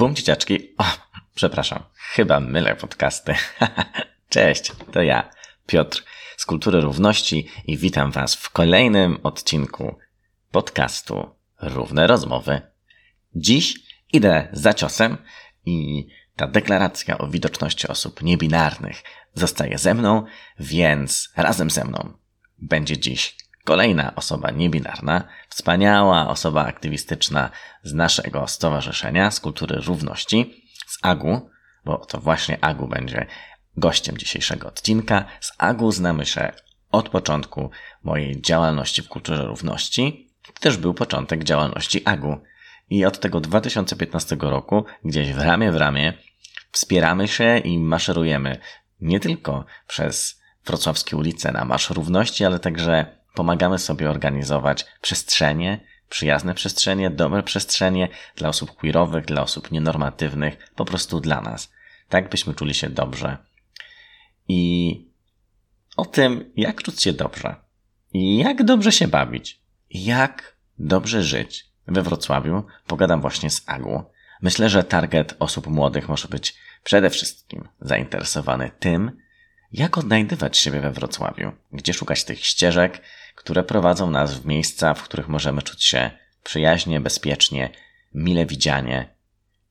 Bum dzieciaczki. O, przepraszam, chyba mylę podcasty. Cześć, to ja, Piotr z Kultury Równości i witam Was w kolejnym odcinku podcastu Równe Rozmowy. Dziś idę za ciosem i ta deklaracja o widoczności osób niebinarnych zostaje ze mną, więc razem ze mną będzie dziś Kolejna osoba niebinarna, wspaniała osoba aktywistyczna z naszego stowarzyszenia, z kultury równości, z AGU, bo to właśnie AGU będzie gościem dzisiejszego odcinka. Z AGU znamy się od początku mojej działalności w kulturze równości. Też był początek działalności AGU. I od tego 2015 roku, gdzieś w ramię w ramię, wspieramy się i maszerujemy nie tylko przez wrocławskie ulice na Marsz Równości, ale także pomagamy sobie organizować przestrzenie, przyjazne przestrzenie, dobre przestrzenie dla osób queerowych, dla osób nienormatywnych, po prostu dla nas. Tak byśmy czuli się dobrze. I o tym, jak czuć się dobrze. Jak dobrze się bawić. Jak dobrze żyć. We Wrocławiu pogadam właśnie z Agu. Myślę, że target osób młodych może być przede wszystkim zainteresowany tym, jak odnajdywać siebie we Wrocławiu, gdzie szukać tych ścieżek, które prowadzą nas w miejsca, w których możemy czuć się przyjaźnie, bezpiecznie, mile widzianie.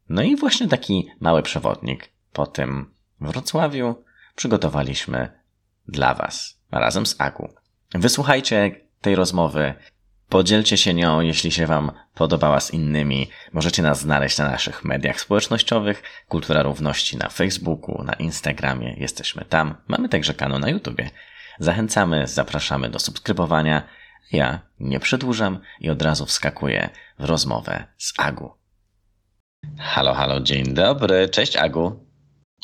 No i właśnie taki mały przewodnik po tym Wrocławiu przygotowaliśmy dla Was razem z Agu. Wysłuchajcie tej rozmowy, podzielcie się nią, jeśli się Wam podobała z innymi. Możecie nas znaleźć na naszych mediach społecznościowych, Kultura Równości na Facebooku, na Instagramie, jesteśmy tam. Mamy także kanał na YouTubie. Zachęcamy, zapraszamy do subskrybowania. Ja nie przedłużam i od razu wskakuję w rozmowę z Agu. Halo, halo, dzień dobry. Cześć Agu.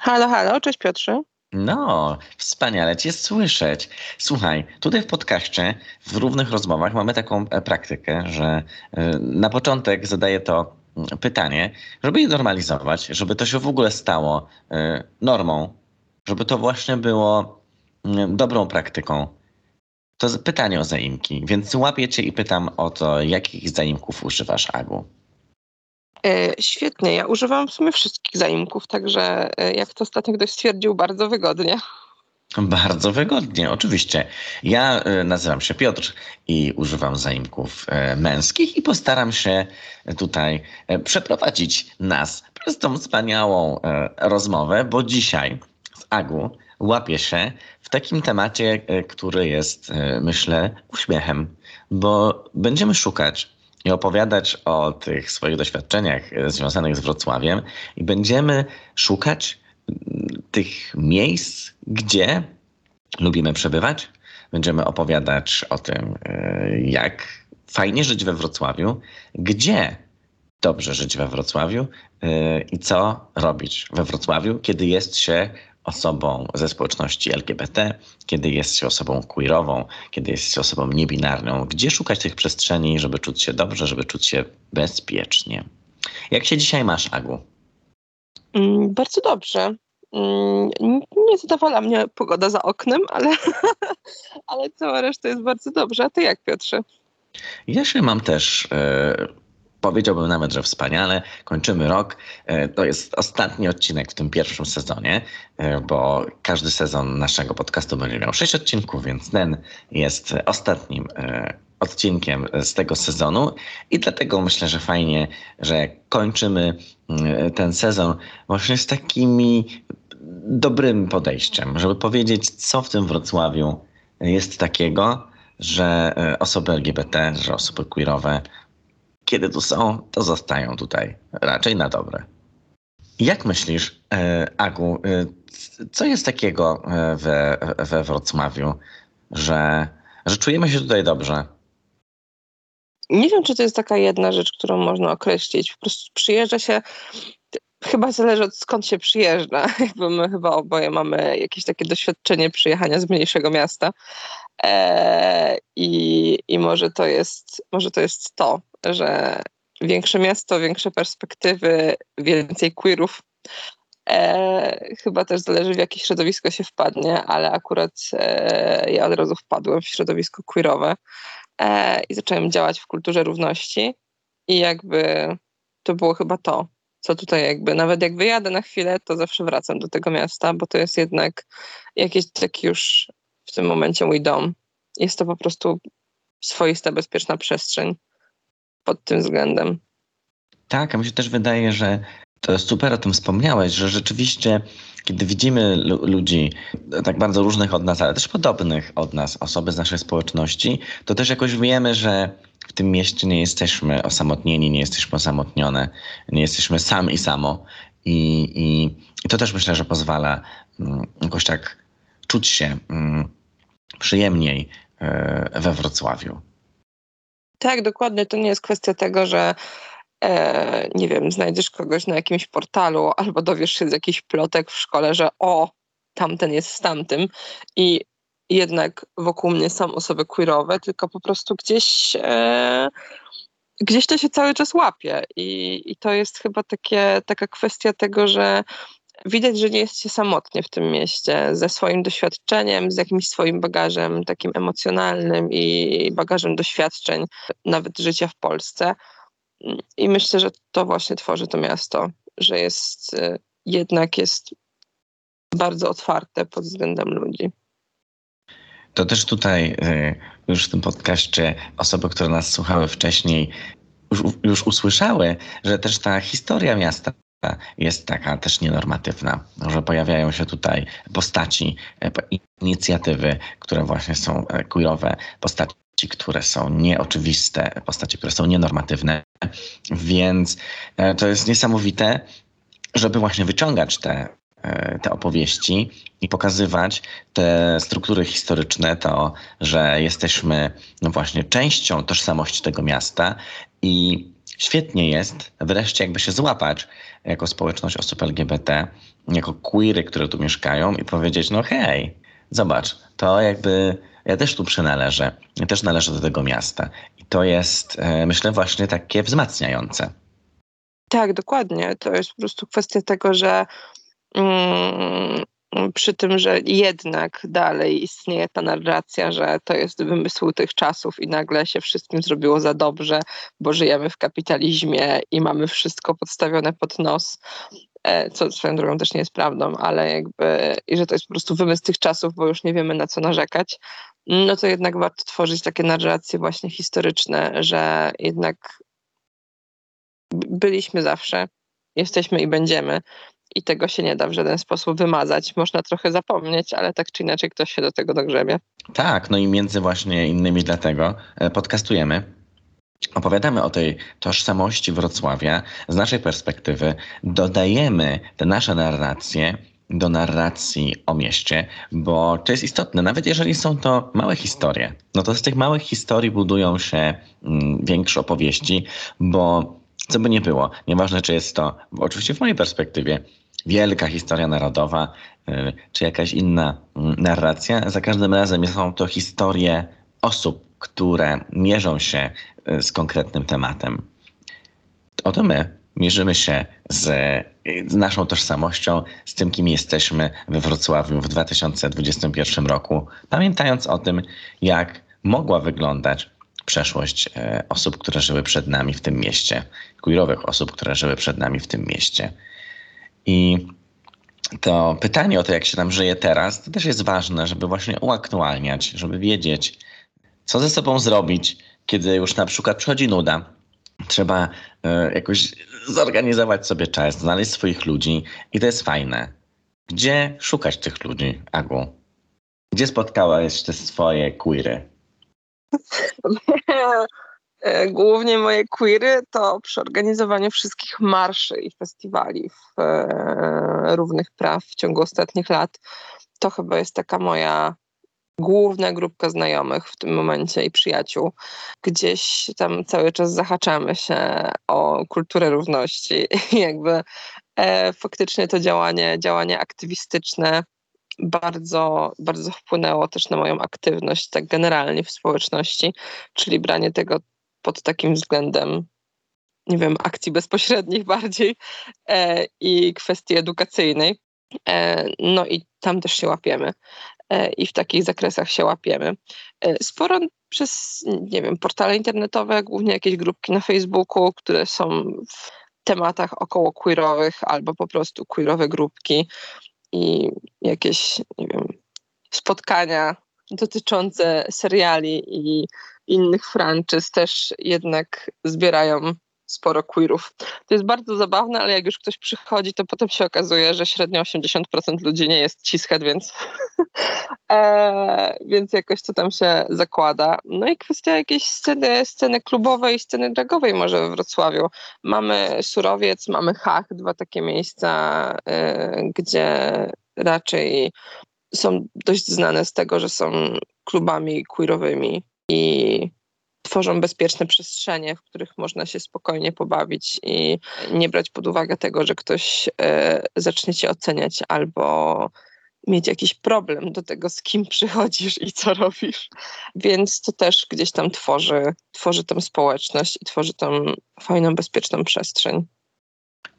Halo, halo, cześć Piotrze. No, wspaniale Cię słyszeć. Słuchaj, tutaj w podcaście, w równych rozmowach mamy taką e, praktykę, że e, na początek zadaję to mm, pytanie, żeby je normalizować, żeby to się w ogóle stało e, normą, żeby to właśnie było Mm, dobrą praktyką. To pytanie o zaimki, więc łapię cię i pytam o to, jakich zaimków używasz, Agu? E, świetnie, ja używam w sumie wszystkich zaimków, także e, jak to ostatnio ktoś stwierdził, bardzo wygodnie. Bardzo wygodnie, oczywiście. Ja e, nazywam się Piotr i używam zaimków męskich i postaram się tutaj przeprowadzić nas przez tą wspaniałą rozmowę, bo dzisiaj z Agu łapię się w takim temacie, który jest, myślę, uśmiechem, bo będziemy szukać i opowiadać o tych swoich doświadczeniach e, związanych z Wrocławiem i będziemy szukać mm, tych miejsc, gdzie lubimy przebywać. Będziemy opowiadać o tym, jak fajnie żyć we Wrocławiu, gdzie dobrze żyć we Wrocławiu i co robić we Wrocławiu, kiedy jest się osobą ze społeczności LGBT, kiedy jest się osobą queerową, kiedy jest się osobą niebinarną, gdzie szukać tych przestrzeni, żeby czuć się dobrze, żeby czuć się bezpiecznie. Jak się dzisiaj masz, Agu? Mm, bardzo dobrze. Mm, nie zadowala mnie pogoda za oknem, ale, ale cała reszta jest bardzo dobrze. A ty jak, Piotrze? Ja się mam też e, Powiedziałbym nawet, że wspaniale. Kończymy rok. E, to jest ostatni odcinek w tym pierwszym sezonie, e, bo każdy sezon naszego podcastu będzie miał sześć odcinków, więc ten jest ostatnim e, odcinkiem z tego sezonu i dlatego myślę, że fajnie, że kończymy ten sezon właśnie z takimi dobrym podejściem, żeby powiedzieć, co w tym Wrocławiu jest takiego, że osoby LGBT, że osoby queerowe kiedy tu są, to zostają tutaj raczej na dobre. Jak myślisz, e, Agu, e, co jest takiego e, we, we Wrocławiu, że, że czujemy się tutaj dobrze? Nie wiem, czy to jest taka jedna rzecz, którą można określić. Po prostu przyjeżdża się, chyba zależy od skąd się przyjeżdża. Jakby my chyba oboje mamy jakieś takie doświadczenie przyjechania z mniejszego miasta. I, I może to jest, może to jest to, że większe miasto, większe perspektywy, więcej queerów. E, chyba też zależy w jakie środowisko się wpadnie, ale akurat e, ja od razu wpadłem w środowisko queerowe e, i zacząłem działać w kulturze równości i jakby to było chyba to, co tutaj jakby, nawet jak wyjadę na chwilę, to zawsze wracam do tego miasta, bo to jest jednak jakiś taki już w tym momencie mój dom. Jest to po prostu swoista, bezpieczna przestrzeń pod tym względem. Tak, a mi się też wydaje, że to super o tym wspomniałeś, że rzeczywiście, kiedy widzimy ludzi tak bardzo różnych od nas, ale też podobnych od nas, osoby z naszej społeczności, to też jakoś wiemy, że w tym mieście nie jesteśmy osamotnieni, nie jesteśmy osamotnione, nie jesteśmy sam i samo. I, i, i to też myślę, że pozwala um, jakoś tak czuć się um, przyjemniej y, we Wrocławiu. Tak, dokładnie. To nie jest kwestia tego, że e, nie wiem, znajdziesz kogoś na jakimś portalu albo dowiesz się z jakichś plotek w szkole, że o, tamten jest z tamtym i jednak wokół mnie są osoby queerowe, tylko po prostu gdzieś e, gdzieś to się cały czas łapie i, i to jest chyba takie, taka kwestia tego, że widać, że nie jesteście samotnie w tym mieście, ze swoim doświadczeniem, z jakimś swoim bagażem takim emocjonalnym i bagażem doświadczeń, nawet życia w Polsce. I myślę, że to właśnie tworzy to miasto, że jest y, jednak jest bardzo otwarte pod względem ludzi. To też tutaj y, już w tym podcaście osoby, które nas słuchały wcześniej, już, już usłyszały, że też ta historia miasta jest taka też nienormatywna, że pojawiają się tutaj postaci, e, inicjatywy, które właśnie są e, queerowe, postaci które są nieoczywiste, postaci, które są nienormatywne, więc e, to jest niesamowite, żeby właśnie wyciągać te, te opowieści i pokazywać te struktury historyczne, to, że jesteśmy no właśnie częścią tożsamości tego miasta i świetnie jest wreszcie jakby się złapać jako społeczność osób LGBT, jako queery, które tu mieszkają i powiedzieć, no hej, zobacz, to jakby ja też tu przynależę, ja też należę do tego miasta. I to jest, e, myślę, właśnie takie wzmacniające. Tak, dokładnie. To jest po prostu kwestia tego, że mm, przy tym, że jednak dalej istnieje ta narracja, że to jest wymysł tych czasów i nagle się wszystkim zrobiło za dobrze, bo żyjemy w kapitalizmie i mamy wszystko podstawione pod nos, e, co swoją drogą też nie jest prawdą, ale jakby, i że to jest po prostu wymysł tych czasów, bo już nie wiemy na co narzekać, no to jednak warto tworzyć takie narracje właśnie historyczne, że jednak byliśmy zawsze, jesteśmy i będziemy i tego się nie da w żaden sposób wymazać. Można trochę zapomnieć, ale tak czy inaczej ktoś się do tego dogrzebie. Tak, no i między właśnie innymi dlatego e, podcastujemy. Opowiadamy o tej tożsamości Wrocławia z naszej perspektywy, dodajemy te nasze narracje do narracji o mieście, bo to jest istotne, nawet jeżeli są to małe historie, no to z tych małych historii budują się mm, większe opowieści, bo co by nie było, nieważne czy jest to, oczywiście w mojej perspektywie, wielka historia narodowa, y, czy jakaś inna mm, narracja, za każdym razem są to historie osób, które mierzą się y, z konkretnym tematem. Oto my mierzymy się z, z, naszą tożsamością, z tym, kim jesteśmy we Wrocławiu w 2021 roku, pamiętając o tym, jak mogła wyglądać przeszłość osób, które żyły przed nami w tym mieście, queerowych osób, które żyły przed nami w tym mieście. I to pytanie o to, jak się nam żyje teraz, to też jest ważne, żeby właśnie uaktualniać, żeby wiedzieć, co ze sobą zrobić, kiedy już na przykład przychodzi nuda. Trzeba y, jakoś zorganizować sobie czas, znaleźć swoich ludzi i to jest fajne. Gdzie szukać tych ludzi, Agu? Gdzie spotkałeś te swoje queery? E, głównie moje queery to przy organizowaniu wszystkich marszy i festiwali w e, równych praw w ciągu ostatnich lat. To chyba jest taka moja główna grupka znajomych w tym momencie i przyjaciół. Gdzieś tam cały czas zahaczamy się o kulturę równości i jakby e, faktycznie to działanie, działanie aktywistyczne bardzo, bardzo wpłynęło też na moją aktywność tak generalnie w społeczności, czyli branie tego pod takim względem, nie wiem, akcji bezpośrednich bardziej e, i kwestii edukacyjnej. E, no i tam też się łapiemy e, i w takich zakresach się łapiemy. E, sporo przez, nie wiem, portale internetowe, głównie jakieś grupki na Facebooku, które są w tematach około queerowych albo po prostu queerowe grupki i jakieś, nie wiem, spotkania dotyczące seriali i innych franczyz też jednak zbierają sporo queerów. To jest bardzo zabawne, ale jak już ktoś przychodzi, to potem się okazuje, że średnio 80% ludzi nie jest cishet, więc, e, więc jakoś to tam się zakłada. No i kwestia jakiejś sceny, sceny klubowej, sceny dragowej może we Wrocławiu. Mamy Surowiec, mamy Hach, dwa takie miejsca, e, gdzie raczej są dość znane z tego, że są klubami queerowymi i tworzą bezpieczne przestrzenie, w których można się spokojnie pobawić i nie brać pod uwagę tego, że ktoś e, zacznie cię oceniać albo mieć jakiś problem do tego, z kim przychodzisz i co robisz. Więc to też gdzieś tam tworzy, tworzy tą społeczność i tworzy tą fajną, bezpieczną przestrzeń.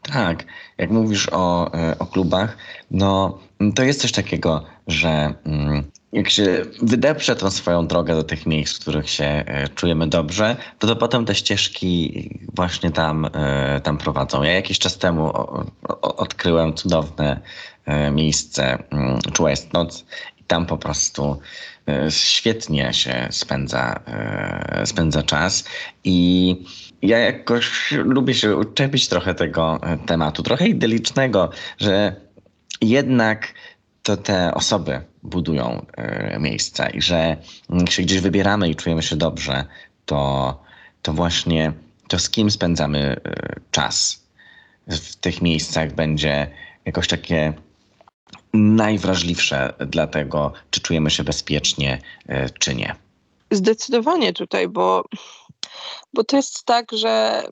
Tak, jak mówisz o, e, o klubach, no to jest coś takiego, że mm, jak się wydeprze tą swoją drogę do tych miejsc, w których się e, czujemy dobrze, to, to potem te ścieżki właśnie tam, e, tam prowadzą. Ja jakiś czas temu odkryłem cudowne miejsce, mm, czuła jest noc i tam po prostu świetnie się spędza, spędza czas i ja jakoś lubię się uczepić trochę tego e, tematu, trochę idylicznego, że jednak to te osoby budują y, miejsca i że jak się gdzieś wybieramy i czujemy się dobrze, to, to właśnie to z kim spędzamy y, czas w tych miejscach będzie jakoś takie najwrażliwsze dla tego, czy czujemy się bezpiecznie, y, czy nie. Zdecydowanie tutaj, bo bo to jest tak, że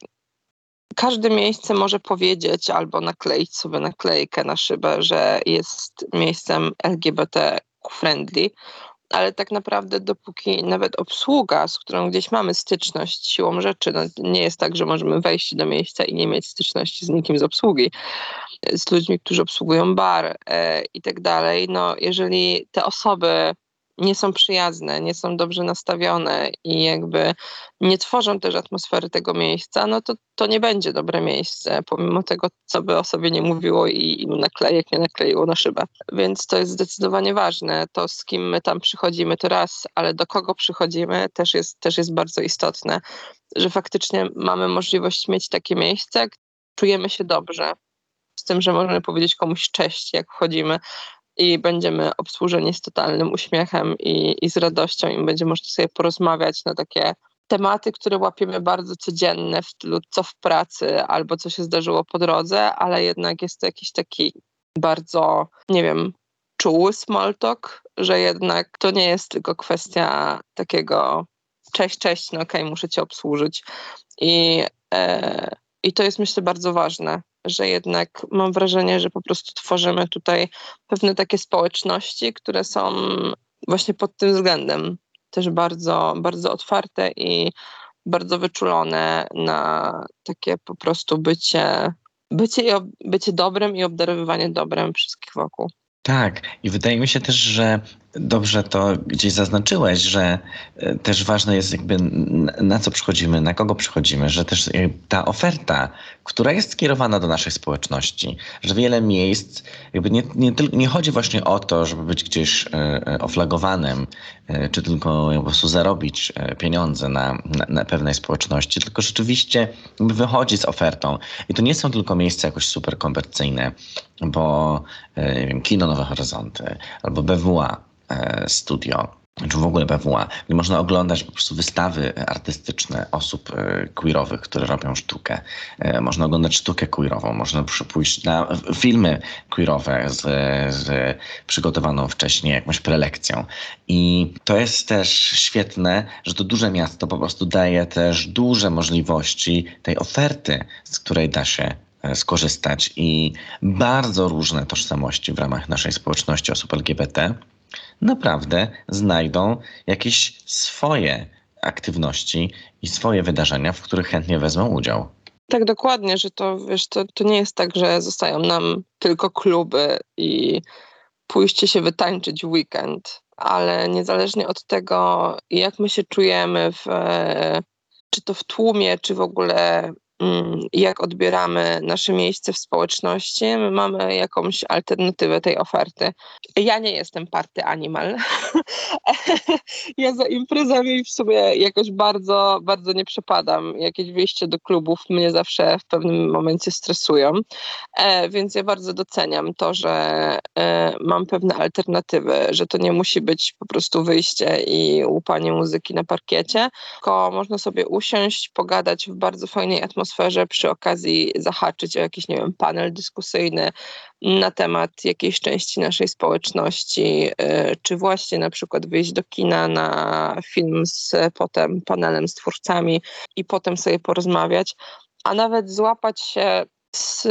każde miejsce może powiedzieć albo nakleić sobie naklejkę na szybę, że jest miejscem LGBT friendly, ale tak naprawdę dopóki nawet obsługa, z którą gdzieś mamy styczność siłą rzeczy, no nie jest tak, że możemy wejść do miejsca i nie mieć styczności z nikim z obsługi, z ludźmi, którzy obsługują bar e, i tak dalej, no jeżeli te osoby nie są przyjazne, nie są dobrze nastawione i jakby nie tworzą też atmosfery tego miejsca, no to to nie będzie dobre miejsce, pomimo tego, co by o sobie nie mówiło i ilu naklejek nie nakleiło na szybę. Więc to jest zdecydowanie ważne. To, z kim my tam przychodzimy, to raz, ale do kogo przychodzimy, też jest, też jest bardzo istotne, że faktycznie mamy możliwość mieć takie miejsce, czujemy się dobrze, z tym, że możemy powiedzieć komuś cześć, jak wchodzimy, i będziemy obsłużeni z totalnym uśmiechem i, i z radością i będzie można sobie porozmawiać na takie tematy, które łapiemy bardzo codzienne w stylu co w pracy albo co się zdarzyło po drodze, ale jednak jest to jakiś taki bardzo, nie wiem, czuły small talk, że jednak to nie jest tylko kwestia takiego cześć, cześć, no okej, okay, muszę cię obsłużyć. I, e, I to jest myślę bardzo ważne, że jednak mam wrażenie, że po prostu tworzymy tutaj pewne takie społeczności, które są właśnie pod tym względem też bardzo, bardzo otwarte i bardzo wyczulone na takie po prostu bycie, bycie, bycie dobrem i obdarowywanie dobrem wszystkich wokół. Tak, i wydaje mi się też, że dobrze to gdzieś zaznaczyłeś, że e, też ważne jest jakby na co przychodzimy, na kogo przychodzimy, że też ta oferta, która jest skierowana do naszej społeczności, że wiele miejsc, jakby nie, nie, nie chodzi właśnie o to, żeby być gdzieś e, e, oflagowanym, czy tylko po prostu zarobić pieniądze na, na, na pewnej społeczności, tylko rzeczywiście wychodzi z ofertą. I to nie są tylko miejsca jakoś super komercyjne, bo nie wiem, Kino Nowe Horyzonty albo BWA, E, studio, czy w ogóle BWA, gdzie można oglądać po prostu wystawy artystyczne osób e, queerowych, które robią sztukę. E, można oglądać sztukę queerową, można pójść na filmy queerowe z, z przygotowaną wcześniej jakąś prelekcją. I to jest też świetne, że to duże miasto po prostu daje też duże możliwości tej oferty, z której da się skorzystać i bardzo różne tożsamości w ramach naszej społeczności osób LGBT naprawdę znajdą jakieś swoje aktywności i swoje wydarzenia, w których chętnie wezmą udział. Tak, dokładnie, że to, wiesz, to, to nie jest tak, że zostają nam tylko kluby i pójście się wytańczyć w weekend, ale niezależnie od tego, jak my się czujemy, w, czy to w tłumie, czy w ogóle jak odbieramy nasze miejsce w społeczności. My mamy jakąś alternatywę tej oferty. Ja nie jestem party animal. ja za imprezami w sumie jakoś bardzo, bardzo nie przepadam. Jakieś wyjście do klubów mnie zawsze w pewnym momencie stresują, e, więc ja bardzo doceniam to, że e, mam pewne alternatywy, że to nie musi być po prostu wyjście i łupanie muzyki na parkiecie, tylko można sobie usiąść, pogadać w bardzo fajnej atmosferze, przy okazji zahaczyć o jakiś, nie wiem, panel dyskusyjny na temat jakiejś części naszej społeczności, y, czy właśnie na przykład wyjść do kina na film z potem panelem z twórcami i potem sobie porozmawiać, a nawet złapać się z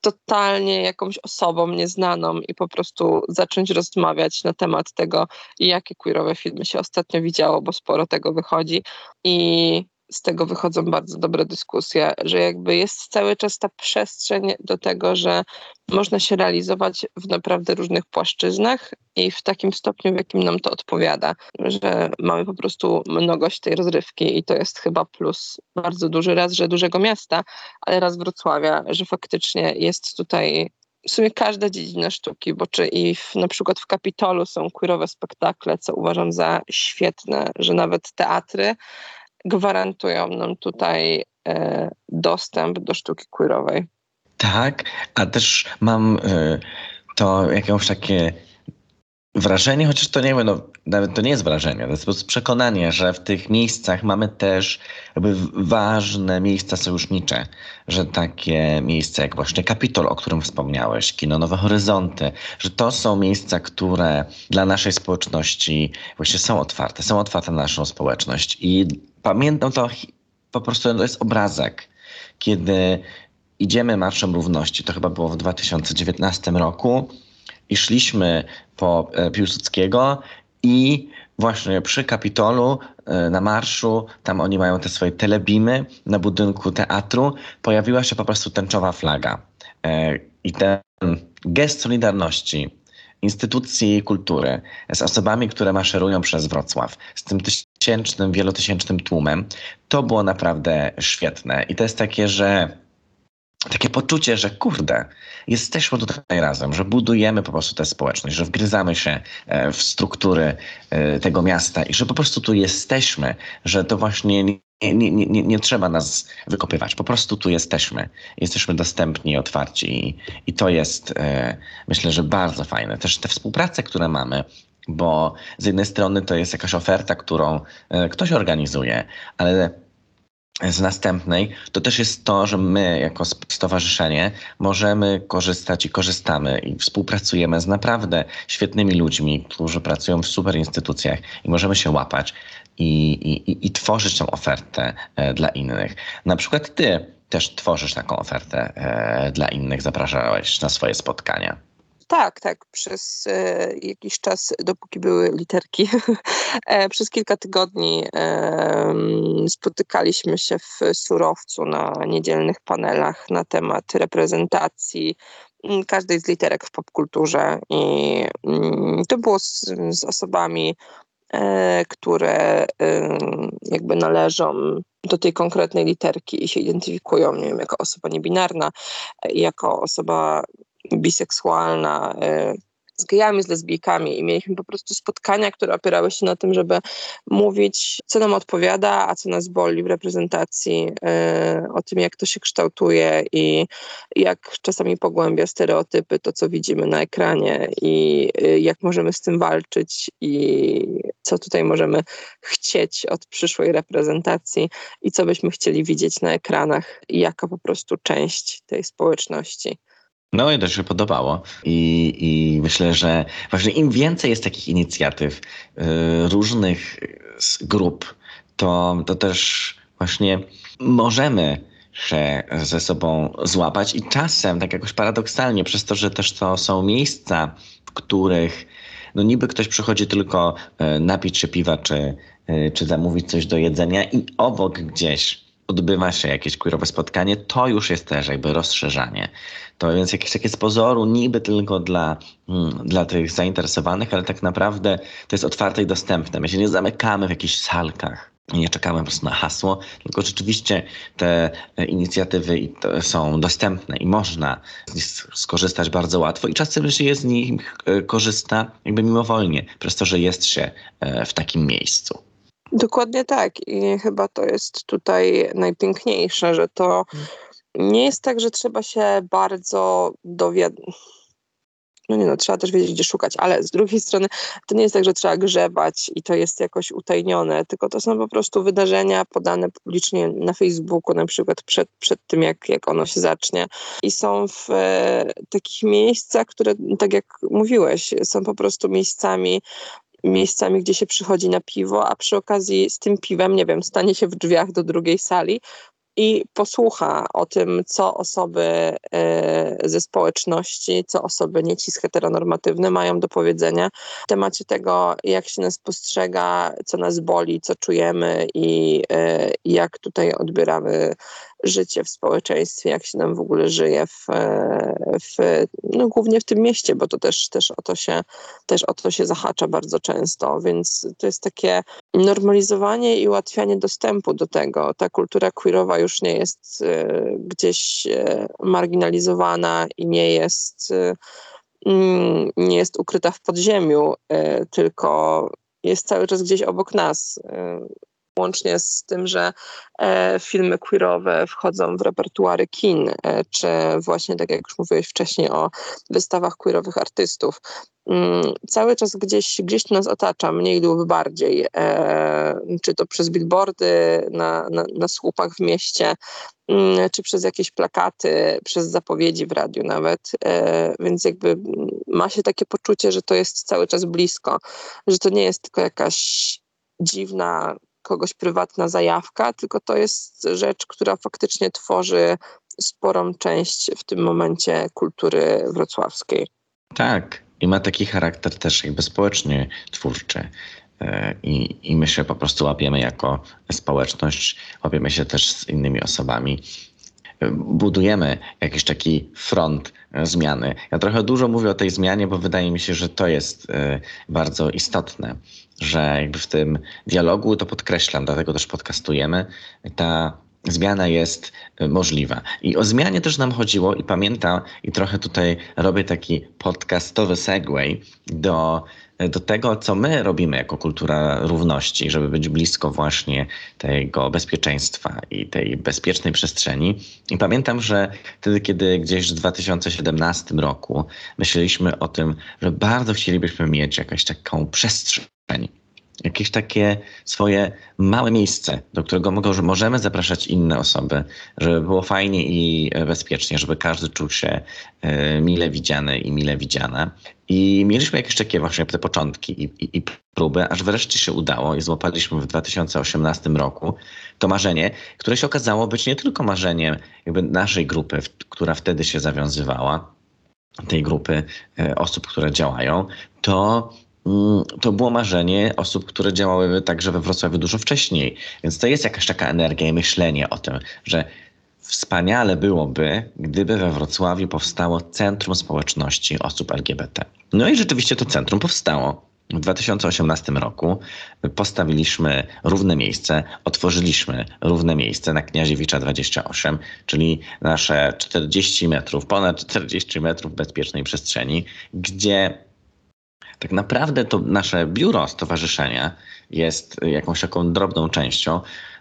totalnie jakąś osobą nieznaną i po prostu zacząć rozmawiać na temat tego, jakie queerowe filmy się ostatnio widziało, bo sporo tego wychodzi. I z tego wychodzą bardzo dobre dyskusje, że jakby jest cały czas ta przestrzeń do tego, że można się realizować w naprawdę różnych płaszczyznach i w takim stopniu, w jakim nam to odpowiada, że mamy po prostu mnogość tej rozrywki i to jest chyba plus bardzo duży raz, że dużego miasta, ale raz Wrocławia, że faktycznie jest tutaj w sumie każda dziedzina sztuki, bo czy i w, na przykład w Kapitolu są queerowe spektakle, co uważam za świetne, że nawet teatry gwarantują nam tutaj e, dostęp do sztuki queerowej. Tak, a też mam e, to jakieś takie wrażenie, chociaż to nie wiem, no, nawet to nie jest wrażenie, to jest po prostu przekonanie, że w tych miejscach mamy też jakby ważne miejsca sojusznicze, że takie miejsca jak właśnie Kapitol, o którym wspomniałeś, Kino Nowe Horyzonty, że to są miejsca, które dla naszej społeczności właśnie są otwarte, są otwarte na naszą społeczność. I pamiętam to po prostu, to jest obrazek, kiedy idziemy Marszem Równości, to chyba było w 2019 roku, i szliśmy po e, Piłsudskiego i właśnie przy Kapitolu e, na marszu, tam oni mają te swoje telebimy na budynku teatru, pojawiła się po prostu tęczowa flaga. E, I ten gest solidarności instytucji kultury z osobami, które maszerują przez Wrocław, z tym tysięcznym, wielotysięcznym tłumem, to było naprawdę świetne. I to jest takie, że takie poczucie, że kurde, jesteśmy tutaj razem, że budujemy po prostu tę społeczność, że wgryzamy się e, w struktury e, tego miasta i że po prostu tu jesteśmy, że to właśnie nie, nie, nie, nie trzeba nas wykopywać, po prostu tu jesteśmy. Jesteśmy dostępni otwarci i, i to jest e, myślę, że bardzo fajne. Też te współprace, które mamy, bo z jednej strony to jest jakaś oferta, którą ktoś organizuje, ale z następnej, to też jest to, że my jako stowarzyszenie możemy korzystać i korzystamy i współpracujemy z naprawdę świetnymi ludźmi, którzy pracują w super instytucjach i możemy się łapać i, i, i tworzyć tą ofertę e, dla innych. Na przykład ty też tworzysz taką ofertę e, dla innych, zapraszałeś na swoje spotkania. Tak, tak. Przez e, jakiś czas, dopóki były literki, e, przez kilka tygodni e, spotykaliśmy się w surowcu na niedzielnych panelach na temat reprezentacji mm, każdej z literek w popkulturze. I mm, to było z, z osobami, e, które jakby należą do tej konkretnej literki i się identyfikują, nie wiem, jako osoba niebinarna, jako osoba biseksualna, y, z gejami, z lesbijkami i mieliśmy po prostu spotkania, które opierały się na tym, żeby mówić, co nam odpowiada, a co nas boli w reprezentacji, y, o tym, jak to się kształtuje i jak czasami pogłębia stereotypy, to co widzimy na ekranie i y, jak możemy z tym walczyć i co tutaj możemy chcieć od przyszłej reprezentacji i co byśmy chcieli widzieć na ekranach jako po prostu część tej społeczności. No i to się podobało. I, I myślę, że właśnie im więcej jest takich inicjatyw y, różnych grup, to, to też właśnie możemy się ze sobą złapać i czasem, tak jakoś paradoksalnie, przez to, że też to są miejsca, w których no niby ktoś przychodzi tylko y, napić się piwa, czy, y, czy zamówić coś do jedzenia i obok gdzieś odbywa się jakieś queerowe spotkanie, to już jest też jakby rozszerzanie. To więc jakieś takie z pozoru niby tylko dla, mm, dla tych zainteresowanych, ale tak naprawdę to jest otwarte i dostępne. My się nie zamykamy w jakichś salkach. nie czekamy po prostu na hasło, tylko rzeczywiście te inicjatywy są dostępne i można z nich skorzystać bardzo łatwo i czasem się z nich e, korzysta jakby mimowolnie, przez to, że jest się e, w takim miejscu. Dokładnie tak i chyba to jest tutaj najpiękniejsze, że to nie jest tak, że trzeba się bardzo dowiadywać no nie no, trzeba też wiedzieć, gdzie szukać, ale z drugiej strony to nie jest tak, że trzeba grzebać i to jest jakoś utajnione, tylko to są po prostu wydarzenia podane publicznie na Facebooku, na przykład przed, przed tym, jak, jak ono się zacznie. I są w e, takich miejscach, które, tak jak mówiłeś, są po prostu miejscami, miejscami, gdzie się przychodzi na piwo, a przy okazji z tym piwem, nie wiem, stanie się w drzwiach do drugiej sali, i posłucha o tym, co osoby e, ze społeczności, co osoby nie cis heteronormatywne mają do powiedzenia w temacie tego, jak się nas postrzega, co nas boli, co czujemy i e, jak tutaj odbieramy życie w społeczeństwie, jak się nam w ogóle żyje w, w, no głównie w tym mieście, bo to też, też, o to się, też o to się zahacza bardzo często, więc to jest takie normalizowanie i ułatwianie dostępu do tego. Ta kultura queerowa już nie jest y, gdzieś y, marginalizowana i nie jest, y, mm, nie jest ukryta w podziemiu, tylko jest cały czas gdzieś obok nas łącznie z tym, że e, filmy queerowe wchodzą w repertuary kin, e, czy właśnie tak jak już mówiłeś wcześniej o wystawach queerowych artystów. Mm, cały czas gdzieś, gdzieś nas otacza, mniej lub bardziej, e, czy to przez billboardy na, na, na słupach w mieście, mm, czy przez jakieś plakaty, przez zapowiedzi w radiu nawet, więc jakby ma się takie poczucie, że to jest cały czas blisko, że to nie jest tylko jakaś dziwna kogoś prywatna zajawka, tylko to jest rzecz, która faktycznie tworzy sporą część w tym momencie kultury wrocławskiej. Tak, i ma taki charakter też jakby społecznie twórczy. E, I, I my się po prostu łapiemy jako społeczność, łapiemy się też z innymi osobami. Budujemy jakiś taki front e, zmiany. Ja trochę dużo mówię o tej zmianie, bo wydaje mi się, że to jest e, bardzo istotne że jakby w tym dialogu, to podkreślam, dlatego też podcastujemy, ta zmiana jest y, możliwa. I o zmianie też nam chodziło i pamiętam, i trochę tutaj robię taki podcastowy segway do, do tego, co my robimy jako kultura równości, żeby być blisko właśnie tego bezpieczeństwa i tej bezpiecznej przestrzeni. I pamiętam, że wtedy, kiedy gdzieś w 2017 roku myśleliśmy o tym, że bardzo chcielibyśmy mieć jakąś taką przestrzeń, Jakieś takie swoje małe miejsce, do którego możemy zapraszać inne osoby, żeby było fajnie i bezpiecznie, żeby każdy czuł się e, mile widziany i mile widziana. I mieliśmy jakieś takie właśnie te początki i, i, i próby, aż wreszcie się udało i złapaliśmy w 2018 roku to marzenie, które się okazało być nie tylko marzeniem jakby naszej grupy, która wtedy się zawiązywała, tej grupy e, osób, które działają, to to było marzenie osób, które działały także we Wrocławiu dużo wcześniej. Więc to jest jakaś taka energia i myślenie o tym, że wspaniale byłoby, gdyby we Wrocławiu powstało Centrum Społeczności Osób LGBT. No i rzeczywiście to centrum powstało. W 2018 roku postawiliśmy równe miejsce, otworzyliśmy równe miejsce na Kniaziewicza 28, czyli nasze 40 metrów, ponad 40 metrów bezpiecznej przestrzeni, gdzie tak naprawdę to nasze biuro stowarzyszenia jest jakąś taką drobną częścią,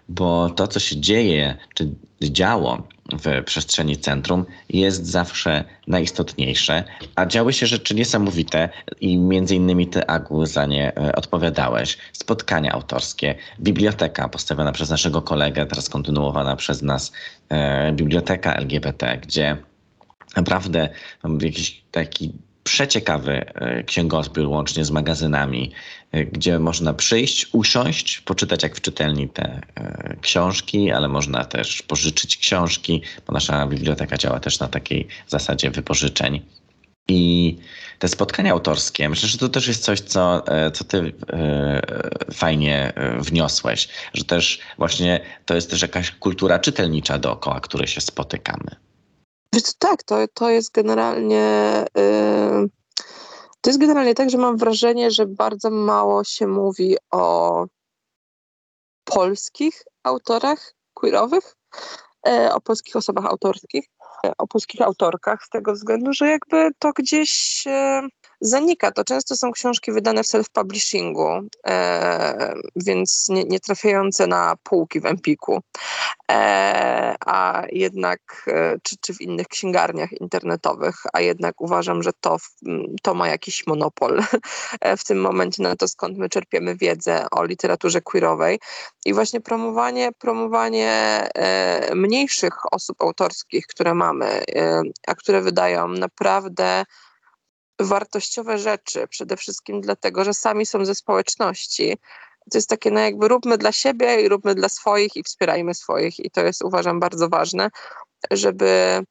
bo to, co się dzieje, czy działo w przestrzeni centrum, jest zawsze najistotniejsze, a działy się rzeczy niesamowite i między innymi ty, Agu, za nie e, odpowiadałeś. Spotkania autorskie, biblioteka postawiona przez naszego kolegę, teraz kontynuowana przez nas, e, biblioteka LGBT, gdzie naprawdę jakiś taki przeciekawy e, księgozbiór łącznie z magazynami, e, gdzie można przyjść, usiąść, poczytać jak w czytelni te e, książki, ale można też pożyczyć książki, bo nasza biblioteka działa też na takiej zasadzie wypożyczeń. I te spotkania autorskie, myślę, że to też jest coś, co, co ty fajnie wniosłeś, że też właśnie to jest też jakaś kultura czytelnicza dookoła, której się spotykamy. Tak, to, to jest generalnie. Yy, to jest generalnie tak, że mam wrażenie, że bardzo mało się mówi o polskich autorach queerowych, e, o polskich osobach autorskich, e, o polskich autorkach, z tego względu, że jakby to gdzieś zanika. To często są książki wydane w self-publishingu, e, więc nie, nie, trafiające na półki w Empiku, e, a jednak, e, czy, czy w innych księgarniach internetowych, a jednak uważam, że to, to ma jakiś monopol e, w tym momencie na to, skąd my czerpiemy wiedzę o literaturze queerowej. I właśnie promowanie, promowanie e, mniejszych osób autorskich, które mamy, e, a które wydają naprawdę wartościowe rzeczy, przede wszystkim dlatego, że sami są ze społeczności. To jest takie, no jakby róbmy dla siebie i róbmy dla swoich i wspierajmy swoich i to jest uważam bardzo ważne, żeby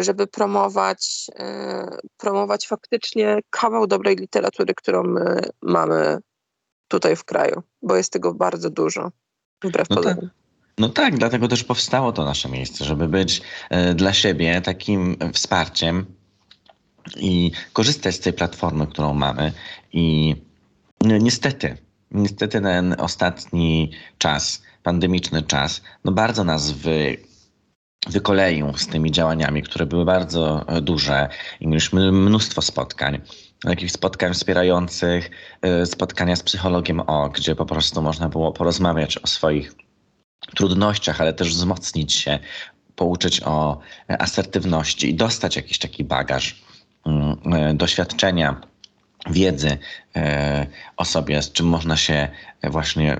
żeby promować, e, promować faktycznie kawał dobrej literatury, którą my mamy tutaj w kraju, bo jest tego bardzo dużo, wbrew no Tak. No tak, dlatego też powstało to nasze miejsce, żeby być e, dla siebie takim wsparciem i korzystać z tej platformy, którą mamy. I no, niestety, niestety ten ostatni czas, pandemiczny czas, no bardzo nas wy, wykoleił z tymi działaniami, które były bardzo duże i mieliśmy mnóstwo spotkań. Takich spotkań wspierających, e, spotkania z psychologiem O, gdzie po prostu można było porozmawiać o swoich trudnościach, ale też wzmocnić się, pouczyć o asertywności i dostać jakiś taki bagaż Mm, e, doświadczenia, wiedzy e, o sobie, z czym można się właśnie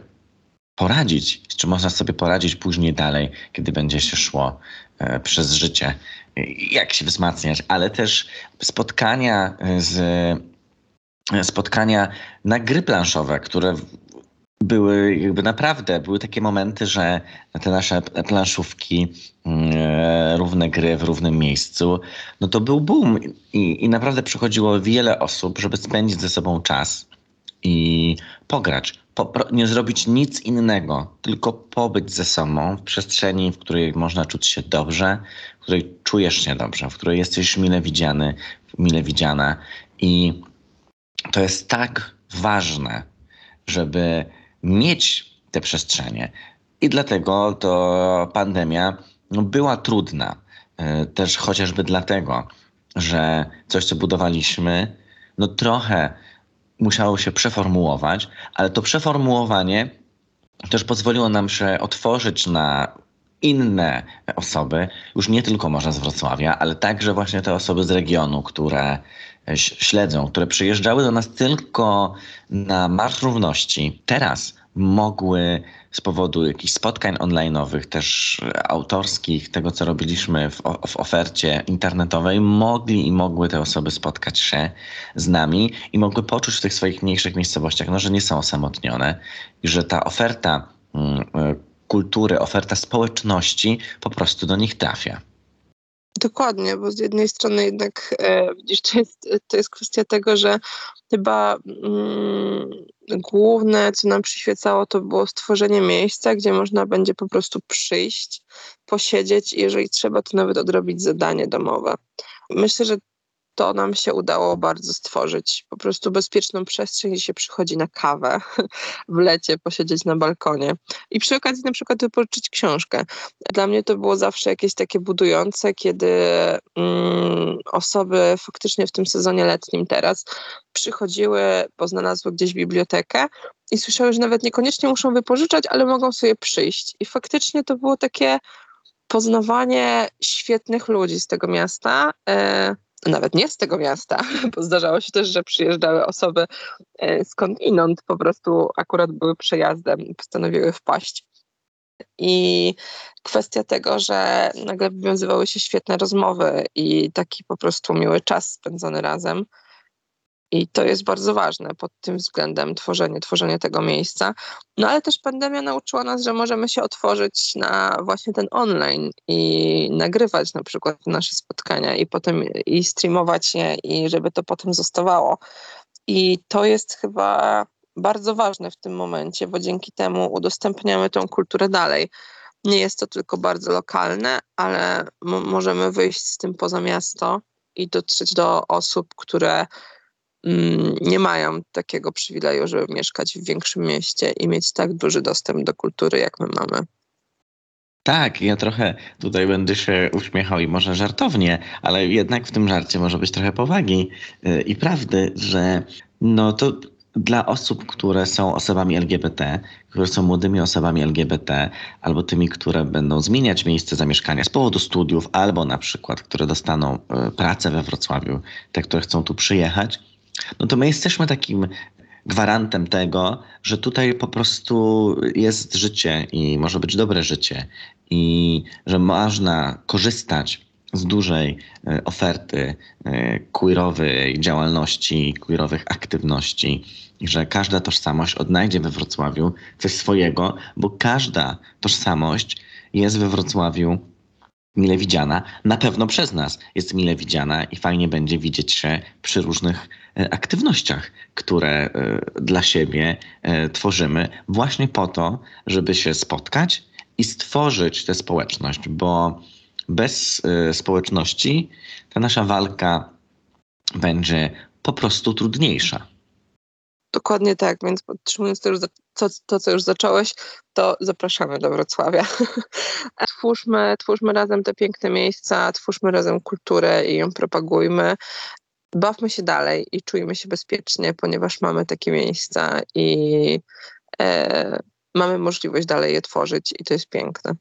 poradzić, z czym można sobie poradzić później dalej, kiedy będzie się szło e, przez życie, jak się wzmacniać, ale też spotkania z spotkania na gry planszowe, które były jakby naprawdę, były takie momenty, że te nasze planszówki, mm, równe gry w równym miejscu, no to był boom i, i naprawdę przychodziło wiele osób, żeby spędzić ze sobą czas i pograć. Po, nie zrobić nic innego, tylko pobyć ze sobą w przestrzeni, w której można czuć się dobrze, w której czujesz się dobrze, w której jesteś mile widziany, mile widziana. I to jest tak ważne, żeby mieć te przestrzenie. I dlatego to pandemia no, była trudna. E, też chociażby dlatego, że coś, co budowaliśmy, no trochę musiało się przeformułować, ale to przeformułowanie też pozwoliło nam się otworzyć na inne osoby, już nie tylko może z Wrocławia, ale także właśnie te osoby z regionu, które śledzą, które przyjeżdżały do nas tylko na Marsz Równości. Teraz mogły z powodu jakichś spotkań online'owych, też autorskich, tego co robiliśmy w, w, ofercie internetowej, mogli i mogły te osoby spotkać się z nami i mogły poczuć w tych swoich mniejszych miejscowościach, no, że nie są osamotnione i że ta oferta mm, y, kultury, oferta społeczności po prostu do nich trafia. Dokładnie, bo z jednej strony jednak e, widzisz, to jest, to jest kwestia tego, że chyba mm, główne, co nam przyświecało, to było stworzenie miejsca, gdzie można będzie po prostu przyjść, posiedzieć i jeżeli trzeba, to nawet odrobić zadanie domowe. Myślę, że to nam się udało bardzo stworzyć. Po prostu bezpieczną przestrzeń, gdzie się przychodzi na kawę w lecie, posiedzieć na balkonie i przy okazji na przykład wypożyczyć książkę. Dla mnie to było zawsze jakieś takie budujące, kiedy mm, osoby faktycznie w tym sezonie letnim teraz przychodziły, bo znalazły gdzieś bibliotekę i słyszały, że nawet niekoniecznie muszą wypożyczać, ale mogą sobie przyjść. I faktycznie to było takie poznawanie świetnych ludzi z tego miasta. E, nawet nie z tego miasta, bo zdarzało się też, że przyjeżdżały osoby e, skądinąd, po prostu akurat były przejazdem i postanowiły wpaść. I kwestia tego, że nagle wywiązywały się świetne rozmowy i taki po prostu miły czas spędzony razem. I to jest bardzo ważne pod tym względem tworzenie, tworzenie tego miejsca. No ale też pandemia nauczyła nas, że możemy się otworzyć na właśnie ten online i nagrywać na przykład nasze spotkania i potem i streamować je i żeby to potem zostawało. I to jest chyba bardzo ważne w tym momencie, bo dzięki temu udostępniamy tą kulturę dalej. Nie jest to tylko bardzo lokalne, ale możemy wyjść z tym poza miasto i dotrzeć do osób, które nie mają takiego przywileju, żeby mieszkać w większym mieście i mieć tak duży dostęp do kultury, jak my mamy. Tak, ja trochę tutaj będę się uśmiechał i może żartownie, ale jednak w tym żarcie może być trochę powagi y, i prawdy, że no to dla osób, które są osobami LGBT, które są młodymi osobami LGBT, albo tymi, które będą zmieniać miejsce zamieszkania z powodu studiów, albo na przykład, które dostaną y, pracę we Wrocławiu, te, które chcą tu przyjechać, no to my jesteśmy takim gwarantem tego, że tutaj po prostu jest życie i może być dobre życie i że można korzystać z dużej e, oferty e, queerowej działalności, queerowych aktywności i że każda tożsamość odnajdzie we Wrocławiu coś swojego, bo każda tożsamość jest we Wrocławiu mile widziana, na pewno przez nas jest mile widziana i fajnie będzie widzieć się przy różnych e, aktywnościach, które dla siebie tworzymy, właśnie po to, żeby się spotkać i stworzyć tę społeczność, bo bez społeczności ta nasza walka będzie po prostu trudniejsza. Dokładnie tak, więc podtrzymując to, to, to, co już zacząłeś, to zapraszamy do Wrocławia. twórzmy, twórzmy razem te piękne miejsca, twórzmy razem kulturę i ją propagujmy. Bawmy się dalej i czujmy się bezpiecznie, ponieważ mamy takie miejsca i e, mamy możliwość dalej je tworzyć i to jest piękne.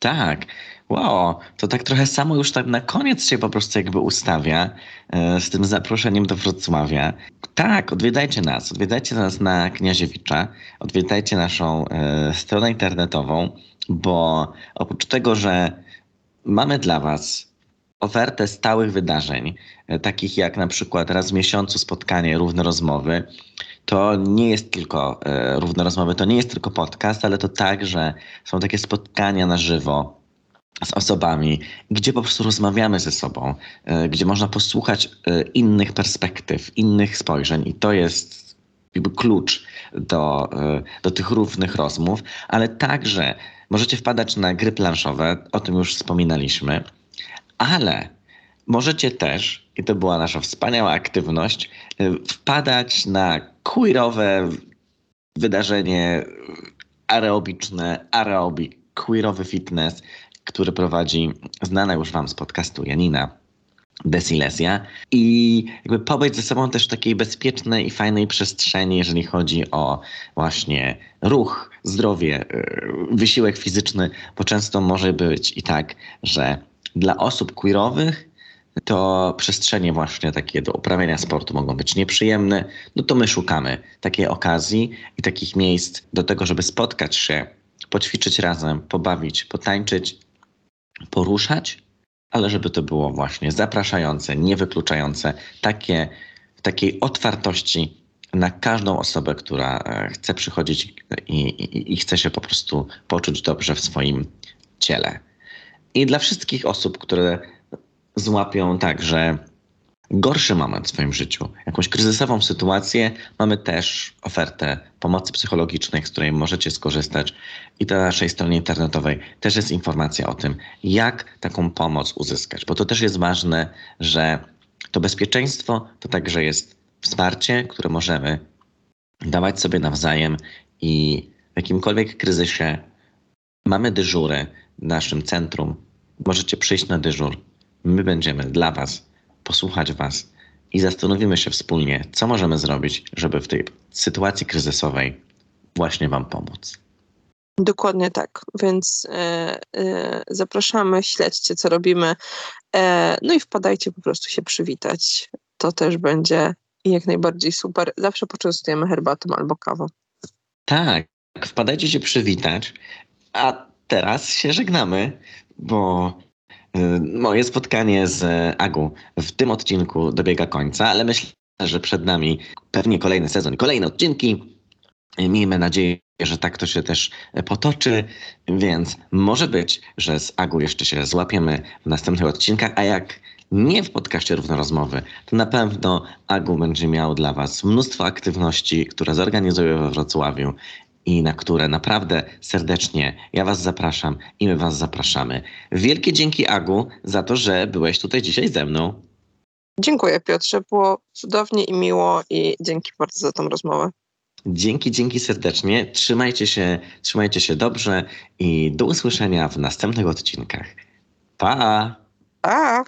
Tak. Wow, to tak trochę samo już tak na koniec się po prostu jakby ustawia e, z tym zaproszeniem do Wrocławia. Tak, odwiedzajcie nas, odwiedzajcie nas na Kniaziewicza, odwiedzajcie naszą e, stronę internetową, bo oprócz tego, że mamy dla was ofertę stałych wydarzeń, e, takich jak na przykład raz w miesiącu spotkanie Równe Rozmowy, to nie jest tylko e, równe rozmowy, to nie jest tylko podcast, ale to także są takie spotkania na żywo z osobami, gdzie po prostu rozmawiamy ze sobą, e, gdzie można posłuchać e, innych perspektyw, innych spojrzeń. I to jest jakby klucz do, do tych równych rozmów, ale także możecie wpadać na gry planszowe, o tym już wspominaliśmy, ale możecie też, i to była nasza wspaniała aktywność, wpadać na queerowe wydarzenie aerobiczne, aerobik, queerowy fitness, który prowadzi znana już wam z podcastu Janina Desilesia i jakby pobyć ze sobą też w takiej bezpiecznej i fajnej przestrzeni, jeżeli chodzi o właśnie ruch, zdrowie, y, wysiłek fizyczny, bo często może być i tak, że dla osób queerowych to przestrzenie właśnie takie do uprawiania sportu mogą być nieprzyjemne, no to my szukamy takiej okazji i takich miejsc do tego, żeby spotkać się, poćwiczyć razem, pobawić, potańczyć, poruszać, ale żeby to było właśnie zapraszające, niewykluczające, takie, takiej otwartości na każdą osobę, która e, chce przychodzić i, i, i chce się po prostu poczuć dobrze w swoim ciele. I dla wszystkich osób, które złapią także gorszy moment w swoim życiu, jakąś kryzysową sytuację, mamy też ofertę pomocy psychologicznej, z której możecie skorzystać. I na naszej stronie internetowej też jest informacja o tym, jak taką pomoc uzyskać. Bo to też jest ważne, że to bezpieczeństwo to także jest wsparcie, które możemy dawać sobie nawzajem i w jakimkolwiek kryzysie mamy dyżury w naszym centrum. Możecie przyjść na dyżur My będziemy dla Was, posłuchać Was i zastanowimy się wspólnie, co możemy zrobić, żeby w tej sytuacji kryzysowej właśnie Wam pomóc. Dokładnie tak, więc e, e, zapraszamy, śledźcie, co robimy, e, no i wpadajcie po prostu się przywitać. To też będzie jak najbardziej super. Zawsze poczęstujemy herbatą albo kawą. Tak, wpadajcie się przywitać, a teraz się żegnamy, bo moje spotkanie z Agu w tym odcinku dobiega końca, ale myślę, że przed nami pewnie kolejny sezon, kolejne odcinki. Miejmy nadzieję, że tak to się też potoczy, więc może być, że z Agu jeszcze się złapiemy w następnych odcinkach, a jak nie w podcaście Równorozmowy, to na pewno Agu będzie miał dla Was mnóstwo aktywności, które zorganizuje we Wrocławiu i na które naprawdę serdecznie ja Was zapraszam i my Was zapraszamy. Wielkie dzięki Agu za to, że byłeś tutaj dzisiaj ze mną. Dziękuję Piotrze, było cudownie i miło i dzięki bardzo za tą rozmowę. Dzięki, dzięki serdecznie. Trzymajcie się, trzymajcie się dobrze i do usłyszenia w następnych odcinkach. Pa! Pa!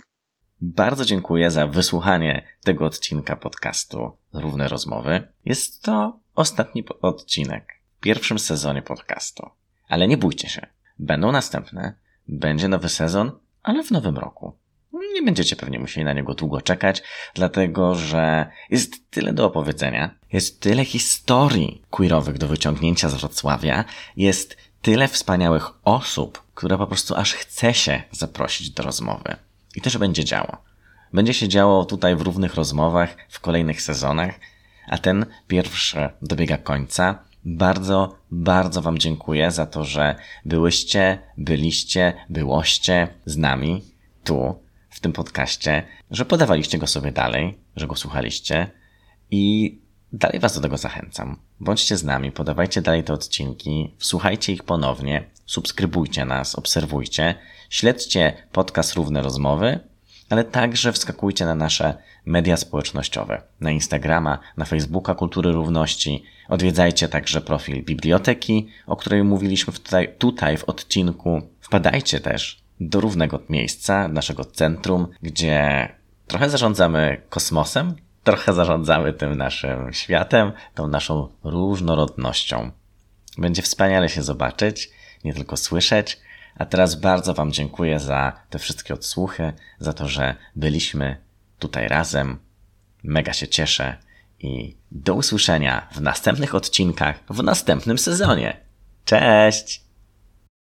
Bardzo dziękuję za wysłuchanie tego odcinka podcastu Równe Rozmowy. Jest to ostatni odcinek pierwszym sezonie podcastu. Ale nie bójcie się. Będą następne. Będzie nowy sezon, ale w nowym roku. Nie będziecie pewnie musieli na niego długo czekać, dlatego że jest tyle do opowiedzenia, jest tyle historii queerowych do wyciągnięcia z Wrocławia, jest tyle wspaniałych osób, które po prostu aż chce się zaprosić do rozmowy. I też będzie działo. Będzie się działo tutaj w równych rozmowach w kolejnych sezonach, a ten pierwszy dobiega końca. Bardzo, bardzo Wam dziękuję za to, że byłyście, byliście, byłoście z nami tu, w tym podcaście, że podawaliście go sobie dalej, że go słuchaliście i dalej Was do tego zachęcam. Bądźcie z nami, podawajcie dalej te odcinki, słuchajcie ich ponownie, subskrybujcie nas, obserwujcie, śledźcie podcast Równe Rozmowy, ale także wskakujcie na nasze media społecznościowe, na Instagrama, na Facebooka Kultury Równości. Odwiedzajcie także profil biblioteki, o której mówiliśmy tutaj, tutaj w odcinku. Wpadajcie też do równego miejsca, naszego centrum, gdzie trochę zarządzamy kosmosem, trochę zarządzamy tym naszym światem, tą naszą różnorodnością. Będzie wspaniale się zobaczyć, nie tylko słyszeć. A teraz bardzo Wam dziękuję za te wszystkie odsłuchy, za to, że byliśmy tutaj razem. Mega się cieszę i do usłyszenia w następnych odcinkach w następnym sezonie. Cześć!